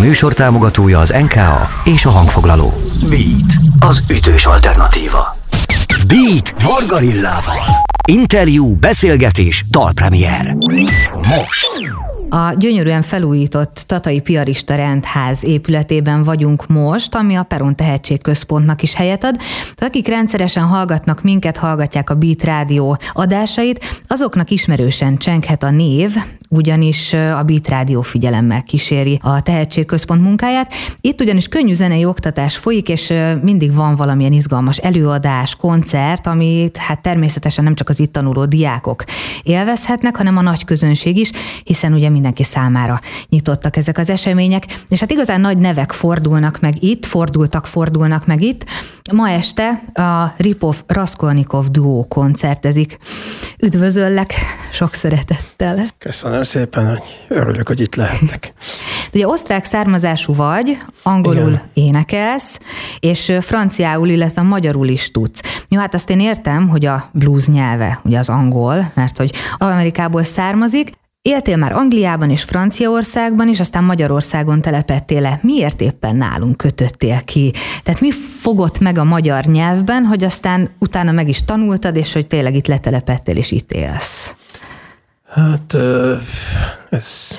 műsor támogatója az NKA és a hangfoglaló. Beat, az ütős alternatíva. Beat Vargarillával. Interjú, beszélgetés, dalpremier. Most. A gyönyörűen felújított Tatai Piarista Rendház épületében vagyunk most, ami a Peron Tehetségközpontnak is helyet ad. Akik rendszeresen hallgatnak minket, hallgatják a Beat Rádió adásait, azoknak ismerősen csenghet a név, ugyanis a Beat Rádió figyelemmel kíséri a Tehetségközpont munkáját. Itt ugyanis könnyű zenei oktatás folyik, és mindig van valamilyen izgalmas előadás, koncert, amit hát természetesen nem csak az itt tanuló diákok élvezhetnek, hanem a nagy közönség is, hiszen ugye mindenki számára nyitottak ezek az események, és hát igazán nagy nevek fordulnak meg itt, fordultak, fordulnak meg itt. Ma este a Ripov Raskolnikov duó koncertezik. Üdvözöllek sok szeretettel. Köszönöm szépen, hogy örülök, hogy itt lehettek. Ugye osztrák származású vagy, angolul Igen. énekelsz, és franciául, illetve magyarul is tudsz. Jó, hát azt én értem, hogy a blues nyelve, ugye az angol, mert hogy Amerikából származik, Éltél már Angliában és Franciaországban is, aztán Magyarországon telepettél le. Miért éppen nálunk kötöttél ki? Tehát mi fogott meg a magyar nyelvben, hogy aztán utána meg is tanultad, és hogy tényleg itt letelepettél és itt élsz? Hát ez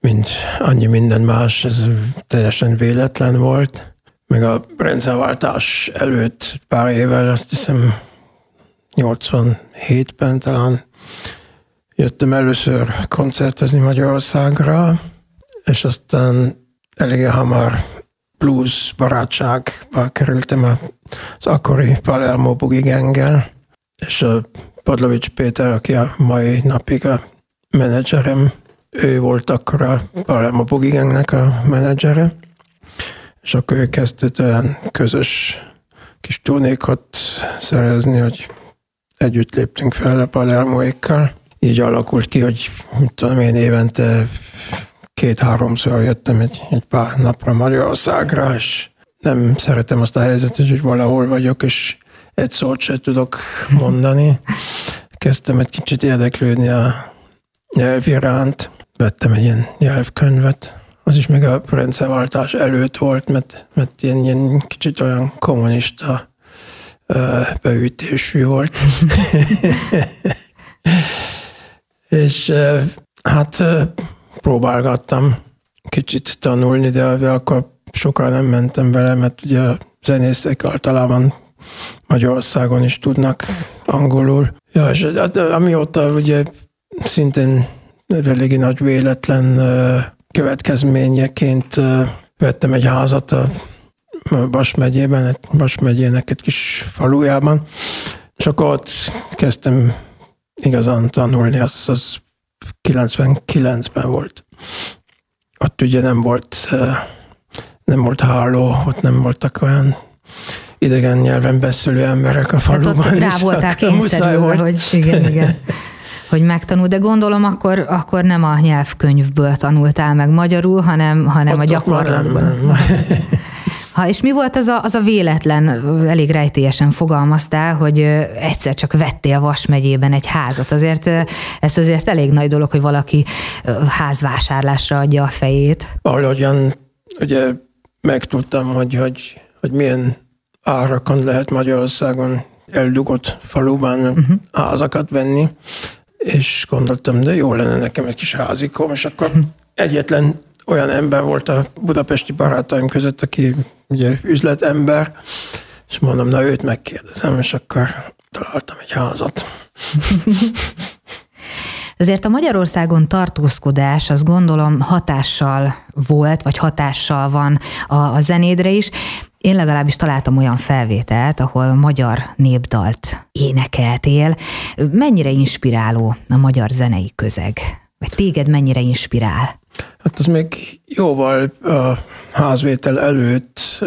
mint annyi minden más, ez teljesen véletlen volt. Meg a rendszerváltás előtt pár évvel, azt hiszem 87-ben talán jöttem először koncertezni Magyarországra, és aztán elég hamar blues barátságba kerültem az akkori Palermo Boogie Gang-gel, és a Padlovics Péter, aki a mai napig a menedzserem, ő volt akkor a Palermo Boogie Gangnek a menedzsere, és akkor ő kezdett olyan közös kis turnékat szerezni, hogy együtt léptünk fel a Palermoékkal, így alakult ki, hogy tudom én évente két-háromszor jöttem egy, egy pár napra Magyarországra, és nem szeretem azt a helyzetet, hogy valahol vagyok, és egy szót se tudok mondani. Kezdtem egy kicsit érdeklődni a nyelv iránt. Vettem egy ilyen nyelvkönyvet, az is még a rendszerváltás előtt volt, mert, mert ilyen, ilyen kicsit olyan kommunista beütésű volt. és hát próbálgattam kicsit tanulni, de, de akkor sokkal nem mentem vele, mert ugye zenészek általában Magyarországon is tudnak angolul. Ja, és hát, amióta ugye szintén eléggé nagy véletlen következményeként vettem egy házat a Bas megyében, egy Bas megyének egy kis falujában, és akkor ott kezdtem igazán tanulni, az, az 99-ben volt. Ott ugye nem volt, nem volt háló, ott nem voltak olyan idegen nyelven beszélő emberek a faluban. Hát ott rá voltál kényszerülve, hogy igen, igen. hogy megtanul, de gondolom akkor, akkor nem a nyelvkönyvből tanultál meg magyarul, hanem, hanem a gyakorlatban. Nem, nem. Ha, és mi volt az a, az a véletlen, elég rejtélyesen fogalmaztál, hogy egyszer csak vettél Vas megyében egy házat. Azért ez azért elég nagy dolog, hogy valaki házvásárlásra adja a fejét. Valahogyan ugye megtudtam, hogy, hogy, hogy milyen árakon lehet Magyarországon eldugott faluban uh-huh. házakat venni, és gondoltam, de jó lenne nekem egy kis házikom, és akkor uh-huh. egyetlen olyan ember volt a budapesti barátaim között, aki ugye üzletember, és mondom, na őt megkérdezem, és akkor találtam egy házat. Azért a Magyarországon tartózkodás, az gondolom hatással volt, vagy hatással van a, a zenédre is. Én legalábbis találtam olyan felvételt, ahol magyar népdalt énekeltél. Mennyire inspiráló a magyar zenei közeg? Vagy téged mennyire inspirál? Hát az még jóval a házvétel előtt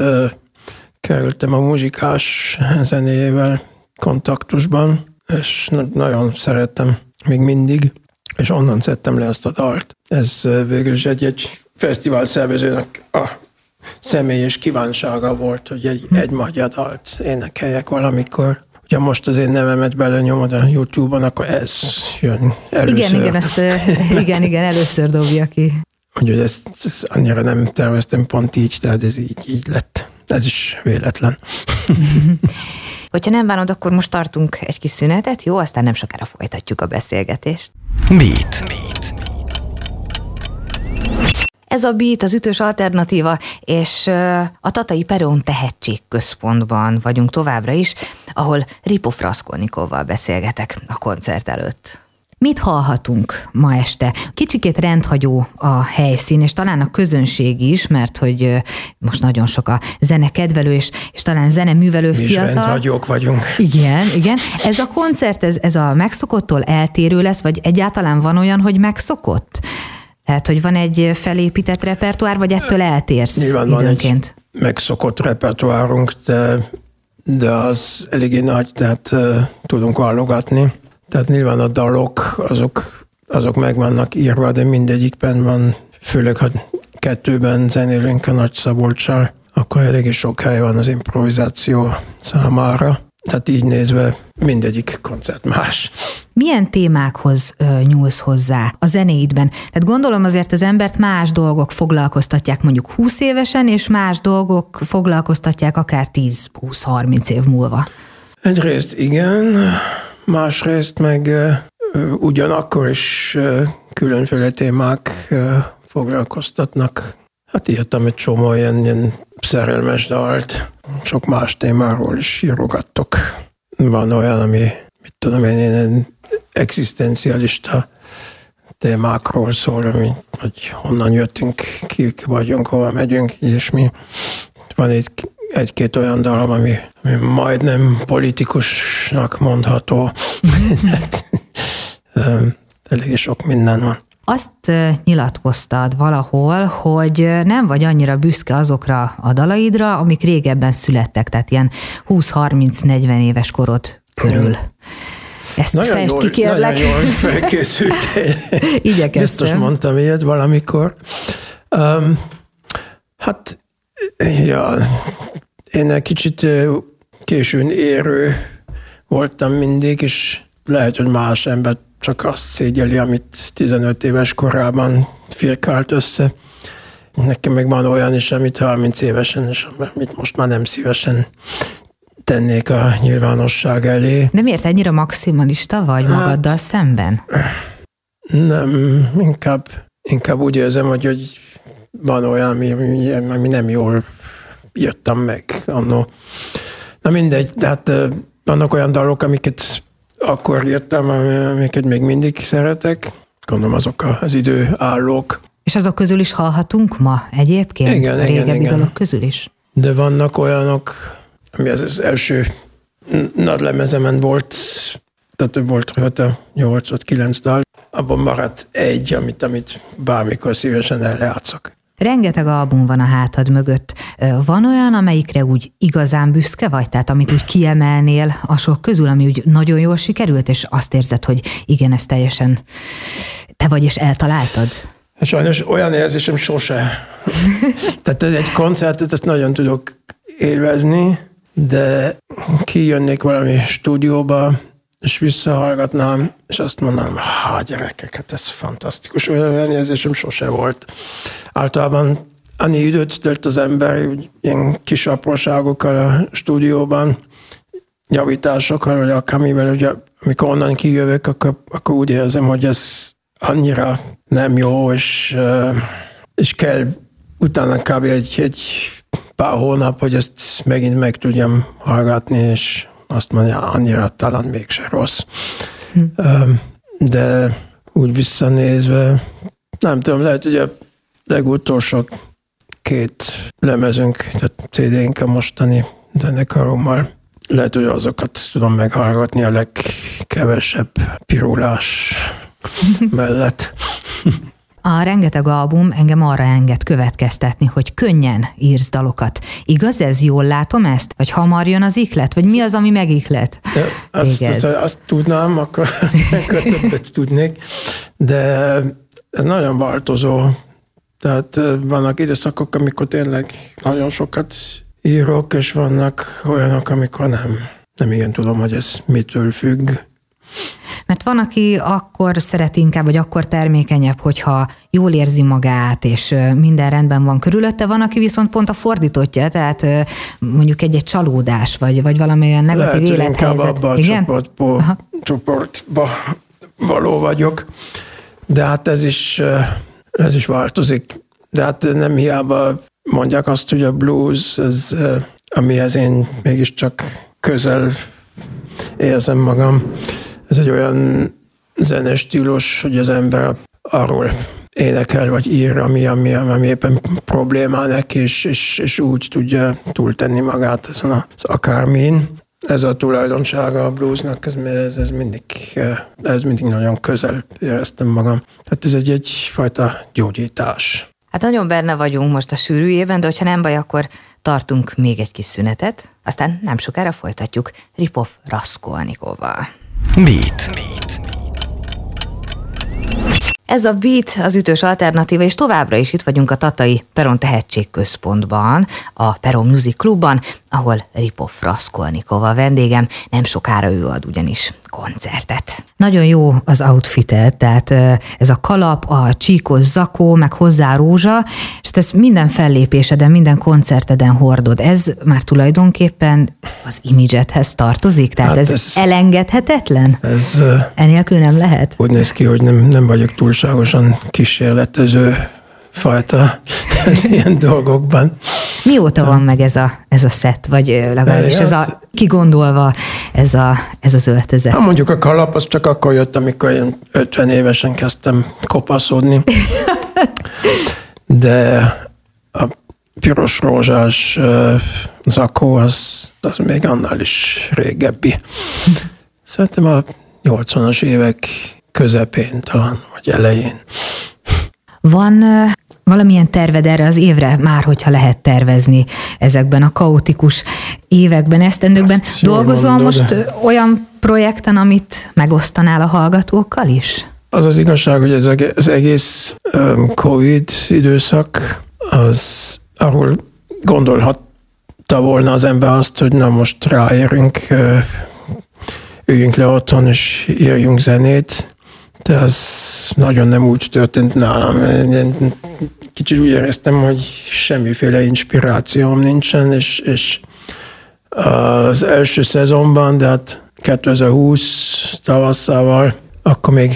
kerültem a muzsikás zenéjével kontaktusban, és nagyon szerettem még mindig, és onnan szedtem le azt a dalt. Ez végül is egy-egy fesztivál szervezőnek a személyes kívánsága volt, hogy egy, egy magyar dalt énekeljek valamikor. Ugye most az én nevemet belenyomod a YouTube-on, akkor ez jön először. Igen, igen, ezt, igen, igen, először dobja ki. Úgyhogy ezt, ezt annyira nem terveztem pont így, tehát ez így, így lett. Ez is véletlen. Hogyha nem bánod, akkor most tartunk egy kis szünetet, jó? Aztán nem sokára folytatjuk a beszélgetést. Beat. Beat. Ez a Beat az ütős alternatíva, és a Tatai Peron Tehetségközpontban vagyunk továbbra is, ahol Ripo Fraszkolnikovval beszélgetek a koncert előtt. Mit hallhatunk ma este? Kicsikét rendhagyó a helyszín, és talán a közönség is, mert hogy most nagyon sok a zene kedvelő, és, és talán zene művelő Mi fiatal. is rendhagyók vagyunk. Igen, igen. Ez a koncert, ez, ez a megszokottól eltérő lesz, vagy egyáltalán van olyan, hogy megszokott? Tehát, hogy van egy felépített repertoár, vagy ettől eltérsz Nyilván időnként? van egy megszokott repertoárunk, de, de az eléggé nagy, tehát uh, tudunk válogatni. Tehát nyilván a dalok, azok, azok meg vannak írva, de mindegyikben van, főleg ha kettőben zenélünk a Nagy Szabolcsal, akkor eléggé sok hely van az improvizáció számára. Tehát így nézve mindegyik koncert más. Milyen témákhoz ö, nyúlsz hozzá a zenéidben? Tehát gondolom azért az embert más dolgok foglalkoztatják mondjuk 20 évesen, és más dolgok foglalkoztatják akár 10-20-30 év múlva. Egyrészt igen, másrészt meg uh, ugyanakkor is uh, különféle témák uh, foglalkoztatnak. Hát írtam egy csomó ilyen, ilyen szerelmes dalt, sok más témáról is írogattok. Van olyan, ami, mit tudom én, ilyen egzisztencialista témákról szól, ami, hogy honnan jöttünk, kik vagyunk, hova megyünk, és mi. Van egy, egy-két olyan dalom, ami, ami majdnem politikusnak mondható. Elég sok minden van. Azt nyilatkoztad valahol, hogy nem vagy annyira büszke azokra a dalaidra, amik régebben születtek, tehát ilyen 20-30-40 éves korod körül. Ezt nagyon fest jól, ki, kérlek. Nagyon jól felkészültél. Igyekeztem. Biztos mondtam ilyet valamikor. Um, hát, ja, én egy kicsit későn érő voltam mindig, és lehet, hogy más ember csak azt szégyeli, amit 15 éves korában firkált össze. Nekem meg van olyan is, amit 30 évesen, és amit most már nem szívesen tennék a nyilvánosság elé. De miért ennyire maximalista vagy hát, magaddal szemben? Nem, inkább, inkább úgy érzem, hogy, hogy van olyan, ami, ami nem jól írtam meg annó. Na mindegy, de hát vannak olyan dalok, amiket akkor írtam, amiket még mindig szeretek. Gondolom azok az időállók. És azok közül is hallhatunk ma egyébként? Igen, a igen, igen. dalok közül is? De vannak olyanok, ami az, az első nagy lemezemen volt, tehát volt rajta 8-9 dal, abban maradt egy, amit, amit bármikor szívesen eljátszok. Rengeteg album van a hátad mögött. Van olyan, amelyikre úgy igazán büszke vagy? Tehát amit úgy kiemelnél a sok közül, ami úgy nagyon jól sikerült, és azt érzed, hogy igen, ez teljesen te vagy, és eltaláltad? Hát sajnos olyan érzésem sose. Tehát egy koncertet ezt nagyon tudok élvezni, de kijönnék valami stúdióba, és visszahallgatnám, és azt mondanám, ha gyerekek, hát ez fantasztikus, olyan érzésem sose volt. Általában annyi időt tölt az ember ilyen kis apróságokkal a stúdióban, javításokkal, vagy akármivel, ugye amikor onnan kijövök, akkor, akkor úgy érzem, hogy ez annyira nem jó, és, és kell utána kb. egy, egy pár hónap, hogy ezt megint meg tudjam hallgatni, és azt mondja, annyira talán mégse rossz. Hm. De úgy visszanézve, nem tudom, lehet, hogy a legutolsó két lemezünk, tehát CD-nk a mostani zenekarommal, lehet, hogy azokat tudom meghallgatni a legkevesebb pirulás mellett. A rengeteg album engem arra enged következtetni, hogy könnyen írsz dalokat. Igaz ez? Jól látom ezt? Vagy hamar jön az iklet? Vagy mi az, ami megiklet? Ja, azt, azt, azt tudnám, akkor, akkor többet tudnék, de ez nagyon változó. Tehát vannak időszakok, amikor tényleg nagyon sokat írok, és vannak olyanok, amikor nem. Nem igen tudom, hogy ez mitől függ. Mert van, aki akkor szeret inkább, vagy akkor termékenyebb, hogyha jól érzi magát, és minden rendben van körülötte, van, aki viszont pont a fordítottja, tehát mondjuk egy-egy csalódás, vagy, vagy valami olyan negatív Lehet, élethelyzet. Abban a csoportba, csoportba való vagyok, de hát ez is, ez is változik. De hát nem hiába mondják azt, hogy a blues, ez, amihez én mégiscsak közel érzem magam, ez egy olyan zenes stílus, hogy az ember arról énekel, vagy ír, ami, ami, ami éppen problémá neki, és, és, és úgy tudja túltenni magát ezen az akármin. Ez a tulajdonsága a bluesnak, ez, ez, ez, mindig, ez mindig nagyon közel éreztem magam. Tehát ez egy egyfajta gyógyítás. Hát nagyon benne vagyunk most a sűrűjében, de hogyha nem baj, akkor tartunk még egy kis szünetet, aztán nem sokára folytatjuk Ripov Raskolnikovval. Beat. Ez a Beat az ütős alternatíva, és továbbra is itt vagyunk a Tatai Peron Tehetségközpontban, a Peron Music Clubban, ahol Ripov Raskolnikova vendégem, nem sokára ő ad ugyanis koncertet. Nagyon jó az outfitet, tehát ez a kalap, a csíkos zakó, meg hozzá rózsa, és ezt minden fellépéseden, minden koncerteden hordod. Ez már tulajdonképpen az imidzsethez tartozik? Tehát hát ez, ez elengedhetetlen? Ez Enélkül nem lehet? Úgy néz ki, hogy nem, nem vagyok túlságosan kísérletező fajta ilyen dolgokban. Mióta van meg ez a, ez a szett, vagy legalábbis ez a hát- kigondolva ez, a, ez az öltözet? Ha mondjuk a kalap, az csak akkor jött, amikor én 50 évesen kezdtem kopaszodni. De a piros rózsás zakó az, az még annál is régebbi. Szerintem a 80-as évek közepén talán, vagy elején. Van valamilyen terved erre az évre, már hogyha lehet tervezni ezekben a kaotikus években, esztendőkben. Dolgozol mondod, most olyan projekten, amit megosztanál a hallgatókkal is? Az az igazság, hogy ez az egész Covid időszak, az arról gondolhatta volna az ember azt, hogy na most ráérünk, üljünk le otthon és írjunk zenét, de ez nagyon nem úgy történt nálam. Én kicsit úgy éreztem, hogy semmiféle inspirációm nincsen, és, és az első szezonban, de hát 2020 tavasszával, akkor még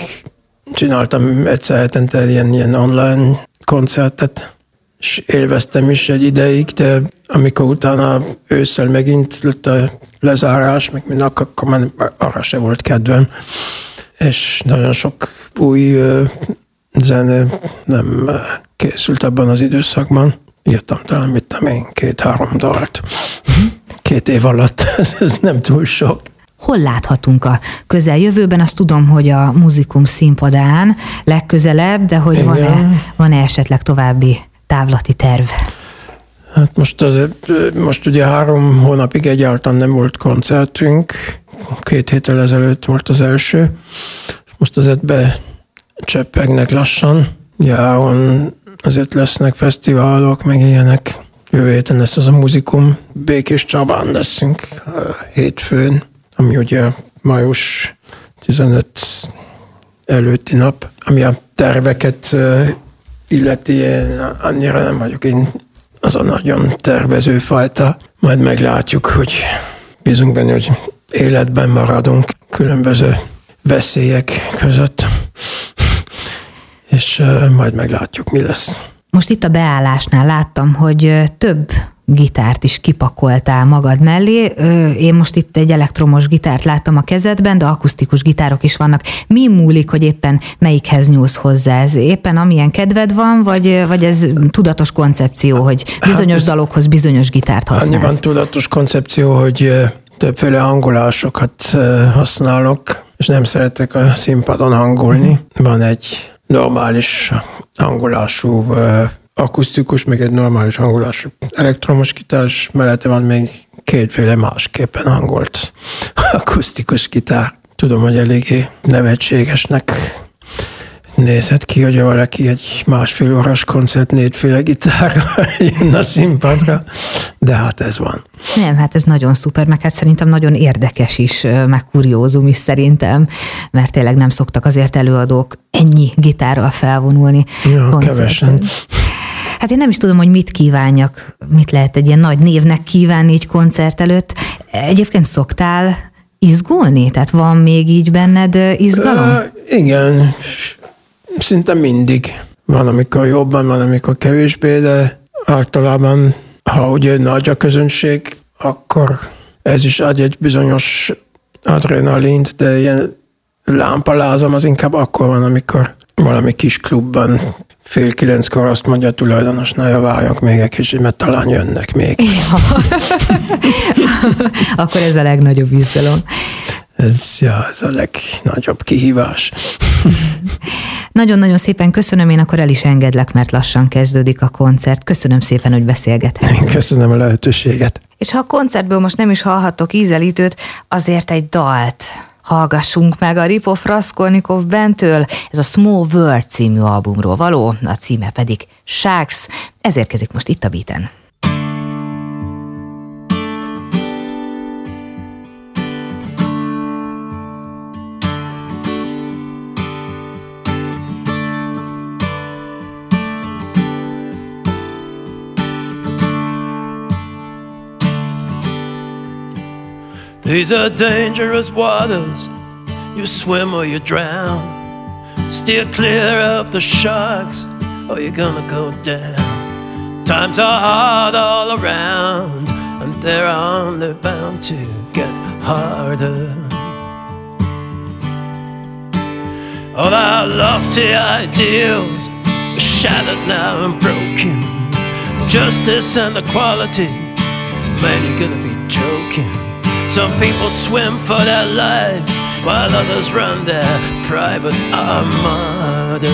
csináltam egyszer hetente ilyen, ilyen online koncertet, és élveztem is egy ideig, de amikor utána ősszel megint lett a lezárás, meg minden, akkor már arra se volt kedvem és nagyon sok új zene nem készült abban az időszakban. Írtam talán, mit tudom én, két-három dalt. Két év alatt, ez, nem túl sok. Hol láthatunk a közeljövőben? Azt tudom, hogy a muzikum színpadán legközelebb, de hogy van-e, van-e esetleg további távlati terv? Hát most, azért, most ugye három hónapig egyáltalán nem volt koncertünk, két héttel ezelőtt volt az első, most azért becseppegnek lassan. Járon azért lesznek fesztiválok, meg ilyenek. Jövő héten lesz az a muzikum. Békés Csabán leszünk hétfőn, ami ugye május 15 előtti nap, ami a terveket illeti, én annyira nem vagyok én az a nagyon tervező fajta. Majd meglátjuk, hogy bízunk benne, hogy életben maradunk különböző veszélyek között, és majd meglátjuk, mi lesz. Most itt a beállásnál láttam, hogy több gitárt is kipakoltál magad mellé. Én most itt egy elektromos gitárt láttam a kezedben, de akusztikus gitárok is vannak. Mi múlik, hogy éppen melyikhez nyúlsz hozzá? Ez éppen amilyen kedved van, vagy, vagy ez tudatos koncepció, hogy bizonyos hát dalokhoz bizonyos gitárt használsz? Annyiban tudatos koncepció, hogy többféle hangolásokat használok, és nem szeretek a színpadon hangolni. Van egy normális hangolású akusztikus, meg egy normális hangolású elektromos gitár, és mellette van még kétféle másképpen hangolt akusztikus gitár. Tudom, hogy eléggé nevetségesnek nézhet ki, hogy valaki egy másfél órás koncert négyféle gitárral jön a színpadra, de hát ez van. Nem, hát ez nagyon szuper, meg hát szerintem nagyon érdekes is, meg kuriózum is szerintem, mert tényleg nem szoktak azért előadók ennyi gitárral felvonulni. Ja, kevesen. Hát én nem is tudom, hogy mit kívánjak, mit lehet egy ilyen nagy névnek kívánni egy koncert előtt. Egyébként szoktál izgulni? Tehát van még így benned izgalom? Uh, igen, szinte mindig. Van, amikor jobban, van, amikor kevésbé, de általában, ha ugye nagy a közönség, akkor ez is ad egy bizonyos adrenalint, de ilyen lámpalázom az inkább akkor van, amikor valami kis klubban fél kilenckor azt mondja a tulajdonos, na ja, várjak még egy kicsit, mert talán jönnek még. Ja. Akkor ez a legnagyobb izgalom. Ez, ja, ez a legnagyobb kihívás. Nagyon-nagyon szépen köszönöm, én akkor el is engedlek, mert lassan kezdődik a koncert. Köszönöm szépen, hogy beszélgethetünk. Köszönöm a lehetőséget. És ha a koncertből most nem is hallhattok ízelítőt, azért egy dalt hallgassunk meg a Ripoff Raskolnikov bentől. Ez a Small World című albumról való, a címe pedig Sharks. Ez érkezik most itt a Beaten. These are dangerous waters. You swim or you drown. Steer clear of the sharks or you're gonna go down. Times are hard all around, and they're only bound to get harder. All our lofty ideals are shattered now and broken. Justice and equality, man, you're gonna be joking. Some people swim for their lives while others run their private armada.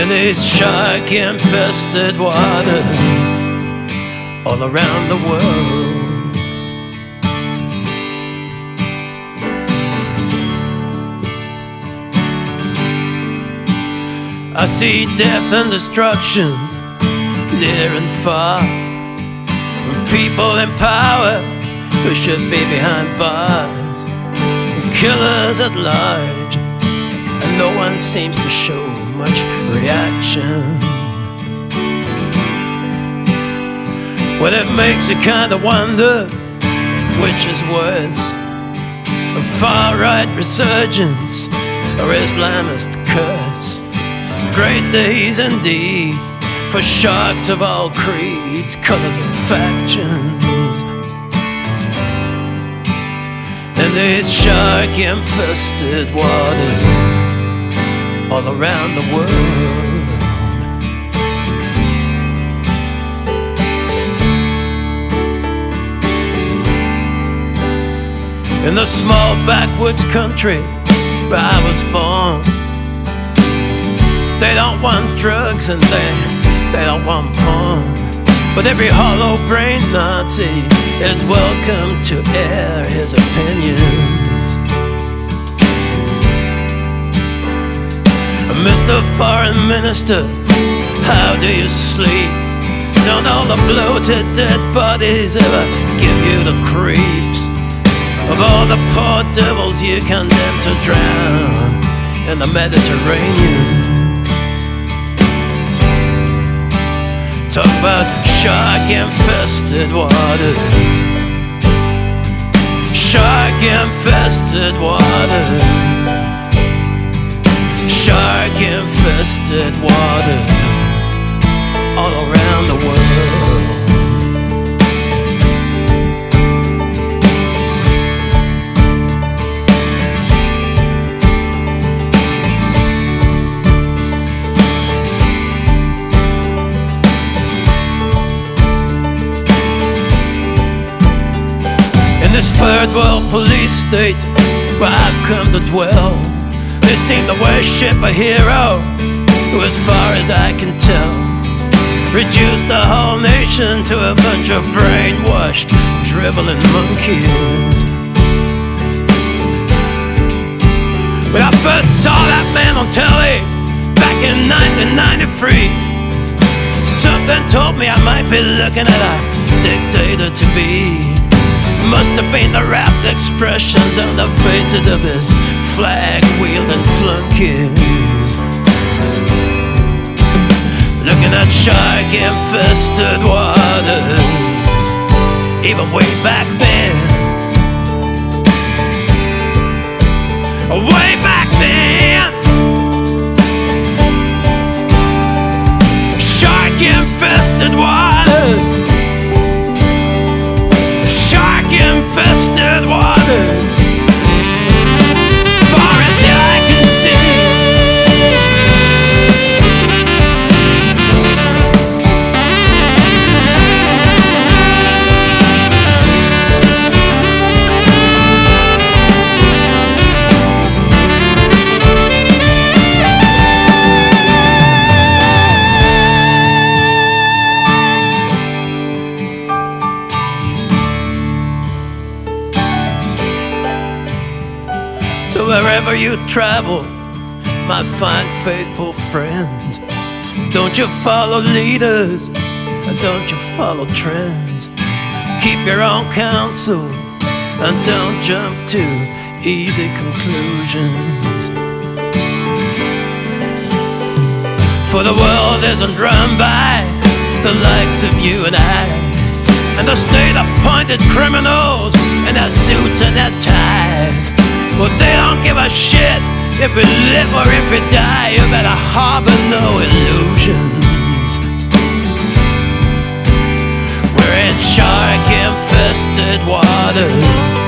In these shark infested waters all around the world. I see death and destruction near and far people in power who should be behind bars, killers at large, and no one seems to show much reaction. Well, it makes you kind of wonder which is worse a far right resurgence or Islamist curse. Great days indeed for sharks of all creeds, colors, and factions. In these shark infested waters all around the world. In the small backwoods country where I was born, they don't want drugs and they they don't want porn. But every hollow brained Nazi is welcome to air his opinions. Mr. Foreign Minister, how do you sleep? Don't all the bloated dead bodies ever give you the creeps? Of all the poor devils you condemn to drown in the Mediterranean. Talk about shark infested waters. Shark infested waters. Shark infested waters all around the world. This third world police state where I've come to dwell. They seem to worship a hero who, as far as I can tell, reduced the whole nation to a bunch of brainwashed, driveling monkeys. When I first saw that man on telly back in 1993, something told me I might be looking at a dictator to be. Must have been the rapt expressions on the faces of his flag wielding flunkies. Looking at shark infested waters, even way back then. Way back confess. Travel, my fine, faithful friends. Don't you follow leaders, don't you follow trends. Keep your own counsel and don't jump to easy conclusions. For the world isn't run by the likes of you and I, and the state appointed criminals in their suits and their ties. But they don't give a shit if we live or if we die. You better harbor no illusions. We're in shark infested waters.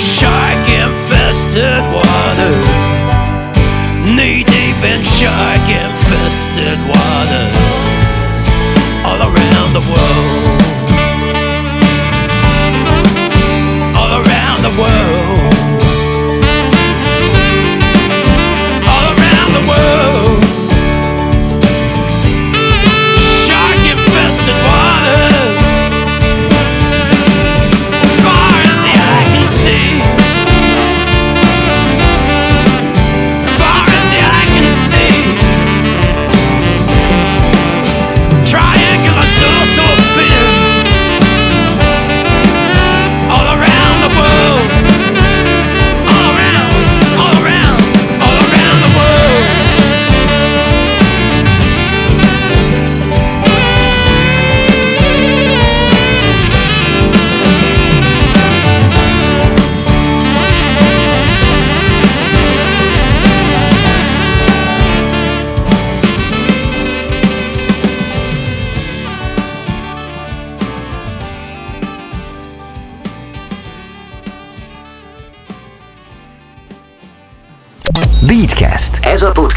Shark infested waters.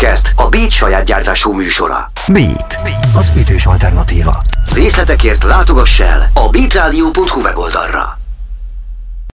Podcast a Beat saját gyártású műsora. Beat. Az ütős alternatíva. Részletekért látogass el a beatradio.hu weboldalra.